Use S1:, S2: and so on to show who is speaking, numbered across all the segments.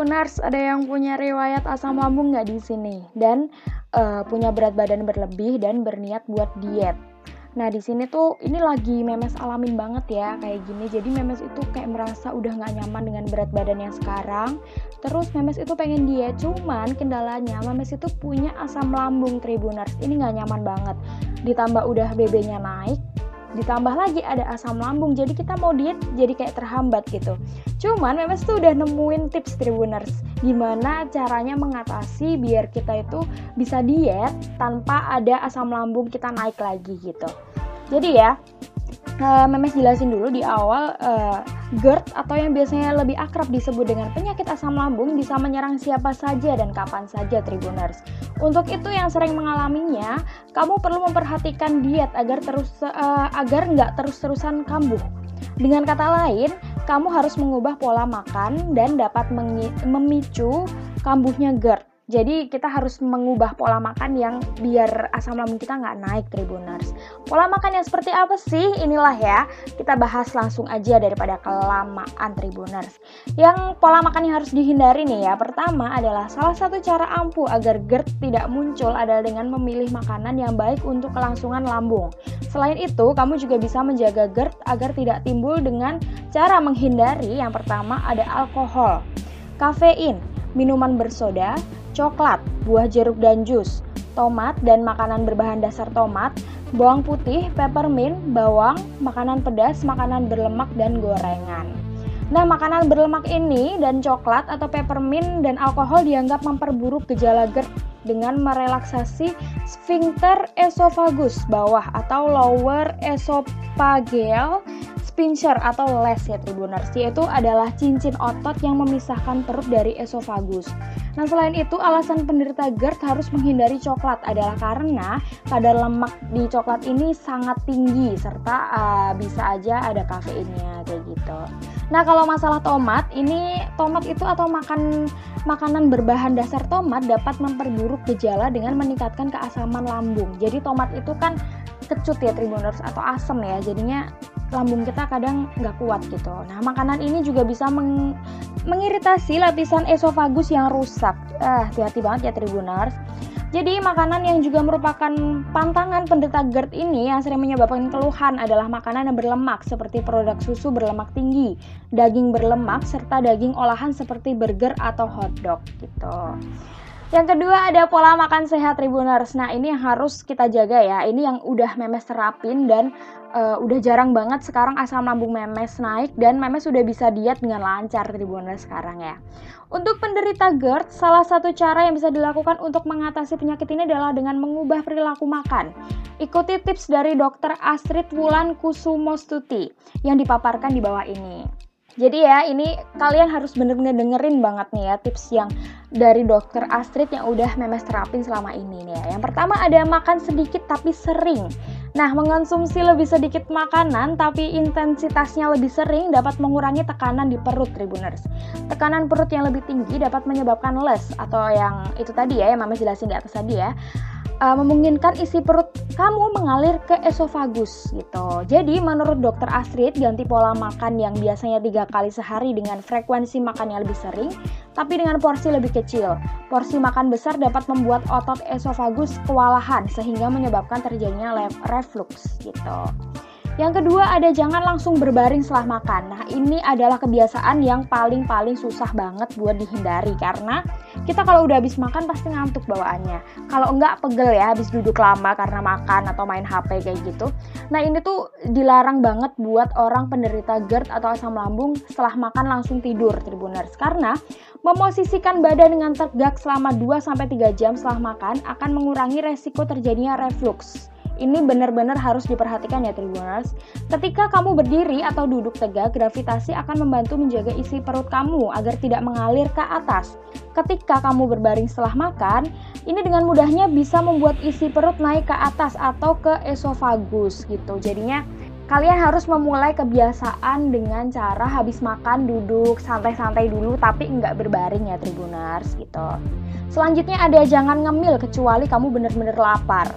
S1: Tribuners, ada yang punya riwayat asam lambung nggak di sini? Dan uh, punya berat badan berlebih dan berniat buat diet. Nah di sini tuh ini lagi memes alamin banget ya kayak gini. Jadi memes itu kayak merasa udah nggak nyaman dengan berat badan yang sekarang. Terus memes itu pengen diet, cuman kendalanya memes itu punya asam lambung Tribuners. Ini nggak nyaman banget. Ditambah udah BB-nya naik, ditambah lagi ada asam lambung jadi kita mau diet jadi kayak terhambat gitu. Cuman Memes tuh udah nemuin tips Tribuners gimana caranya mengatasi biar kita itu bisa diet tanpa ada asam lambung kita naik lagi gitu. Jadi ya uh, Memes jelasin dulu di awal uh, GERD atau yang biasanya lebih akrab disebut dengan penyakit asam lambung bisa menyerang siapa saja dan kapan saja Tribuners. Untuk itu yang sering mengalaminya, kamu perlu memperhatikan diet agar terus uh, agar nggak terus-terusan kambuh. Dengan kata lain, kamu harus mengubah pola makan dan dapat memicu kambuhnya GERD. Jadi kita harus mengubah pola makan yang biar asam lambung kita nggak naik Tribuners. Pola makan yang seperti apa sih? Inilah ya, kita bahas langsung aja daripada kelamaan Tribuners. Yang pola makan yang harus dihindari nih ya, pertama adalah salah satu cara ampuh agar GERD tidak muncul adalah dengan memilih makanan yang baik untuk kelangsungan lambung. Selain itu, kamu juga bisa menjaga GERD agar tidak timbul dengan cara menghindari yang pertama ada alkohol, kafein, minuman bersoda, coklat, buah jeruk dan jus, tomat dan makanan berbahan dasar tomat, bawang putih, peppermint, bawang, makanan pedas, makanan berlemak, dan gorengan. Nah, makanan berlemak ini dan coklat atau peppermint dan alkohol dianggap memperburuk gejala GERD dengan merelaksasi sphincter esophagus bawah atau lower esophageal sphincter atau les ya Tribuners yaitu adalah cincin otot yang memisahkan perut dari esophagus. Nah, selain itu, alasan penderita GERD harus menghindari coklat adalah karena kadar lemak di coklat ini sangat tinggi serta uh, bisa aja ada kafeinnya kayak gitu. Nah, kalau masalah tomat, ini tomat itu atau makan makanan berbahan dasar tomat dapat memperburuk gejala dengan meningkatkan keasaman lambung. Jadi tomat itu kan kecut ya Tribuners atau asam ya, jadinya lambung kita kadang nggak kuat gitu. Nah, makanan ini juga bisa meng mengiritasi lapisan esofagus yang rusak. Eh, hati-hati banget ya Tribuners. Jadi makanan yang juga merupakan pantangan penderita GERD ini yang sering menyebabkan keluhan adalah makanan yang berlemak seperti produk susu berlemak tinggi, daging berlemak serta daging olahan seperti burger atau hotdog gitu. Yang kedua ada pola makan sehat Tribuners. Nah, ini yang harus kita jaga ya. Ini yang udah memes terapin dan uh, udah jarang banget sekarang asam lambung memes naik dan memes sudah bisa diet dengan lancar Tribuners sekarang ya. Untuk penderita GERD, salah satu cara yang bisa dilakukan untuk mengatasi penyakit ini adalah dengan mengubah perilaku makan. Ikuti tips dari Dr. Astrid Wulan Kusumostuti yang dipaparkan di bawah ini. Jadi ya, ini kalian harus bener-bener dengerin banget nih ya tips yang dari dokter Astrid yang udah memes terapin selama ini nih ya. Yang pertama ada makan sedikit tapi sering. Nah, mengonsumsi lebih sedikit makanan tapi intensitasnya lebih sering dapat mengurangi tekanan di perut Tribuners. Tekanan perut yang lebih tinggi dapat menyebabkan les atau yang itu tadi ya yang Mama jelasin di atas tadi ya uh, memungkinkan isi perut kamu mengalir ke esofagus gitu. Jadi menurut dokter Astrid ganti pola makan yang biasanya tiga kali sehari dengan frekuensi makan yang lebih sering, tapi dengan porsi lebih kecil. Porsi makan besar dapat membuat otot esofagus kewalahan sehingga menyebabkan terjadinya reflux gitu. Yang kedua ada jangan langsung berbaring setelah makan. Nah ini adalah kebiasaan yang paling-paling susah banget buat dihindari karena kita kalau udah habis makan pasti ngantuk bawaannya. Kalau enggak pegel ya habis duduk lama karena makan atau main HP kayak gitu. Nah ini tuh dilarang banget buat orang penderita GERD atau asam lambung setelah makan langsung tidur Tribuners. Karena memosisikan badan dengan tegak selama 2-3 jam setelah makan akan mengurangi resiko terjadinya reflux. Ini benar-benar harus diperhatikan ya Tribuners. Ketika kamu berdiri atau duduk tegak, gravitasi akan membantu menjaga isi perut kamu agar tidak mengalir ke atas. Ketika kamu berbaring setelah makan, ini dengan mudahnya bisa membuat isi perut naik ke atas atau ke esofagus gitu. Jadinya kalian harus memulai kebiasaan dengan cara habis makan duduk santai-santai dulu tapi nggak berbaring ya Tribuners gitu. Selanjutnya ada jangan ngemil kecuali kamu benar-benar lapar.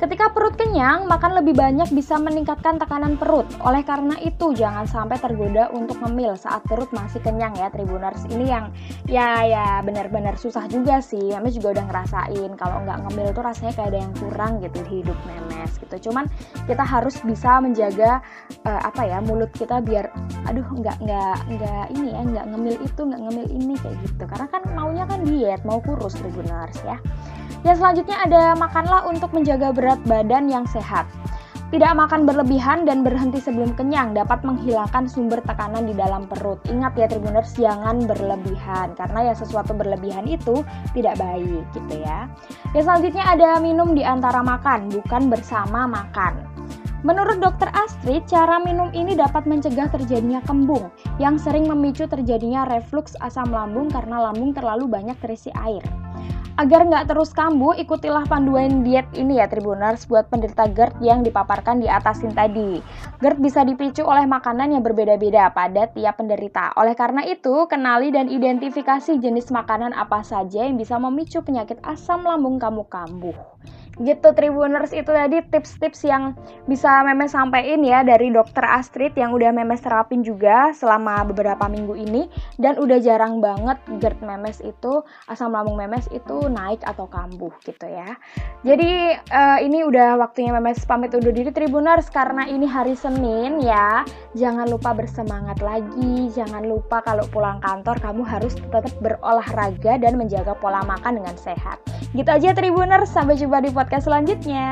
S1: Ketika perut kenyang, makan lebih banyak bisa meningkatkan tekanan perut. Oleh karena itu, jangan sampai tergoda untuk ngemil saat perut masih kenyang ya, Tribuners. Ini yang ya ya benar-benar susah juga sih. Memes juga udah ngerasain kalau nggak ngemil tuh rasanya kayak ada yang kurang gitu di hidup Memes gitu. Cuman kita harus bisa menjaga uh, apa ya mulut kita biar aduh nggak nggak nggak ini ya nggak ngemil itu nggak ngemil ini kayak gitu. Karena kan maunya kan diet, mau kurus Tribuners ya. Yang selanjutnya ada makanlah untuk menjaga berat badan yang sehat. Tidak makan berlebihan dan berhenti sebelum kenyang dapat menghilangkan sumber tekanan di dalam perut. Ingat ya Tribuners, jangan berlebihan karena ya sesuatu berlebihan itu tidak baik gitu ya. Yang selanjutnya ada minum di antara makan, bukan bersama makan. Menurut dokter Astrid, cara minum ini dapat mencegah terjadinya kembung yang sering memicu terjadinya reflux asam lambung karena lambung terlalu banyak terisi air. Agar nggak terus kambuh, ikutilah panduan diet ini ya Tribuners buat penderita GERD yang dipaparkan di atasin tadi. GERD bisa dipicu oleh makanan yang berbeda-beda pada tiap penderita. Oleh karena itu, kenali dan identifikasi jenis makanan apa saja yang bisa memicu penyakit asam lambung kamu kambuh gitu Tribuners itu tadi tips-tips yang bisa Memes sampaikan ya dari dokter Astrid yang udah Memes terapin juga selama beberapa minggu ini dan udah jarang banget GERD Memes itu asam lambung Memes itu naik atau kambuh gitu ya. Jadi uh, ini udah waktunya Memes pamit undur diri Tribuners karena ini hari Senin ya. Jangan lupa bersemangat lagi, jangan lupa kalau pulang kantor kamu harus tetap berolahraga dan menjaga pola makan dengan sehat. Gitu aja Tribuners, sampai jumpa di podcast selanjutnya.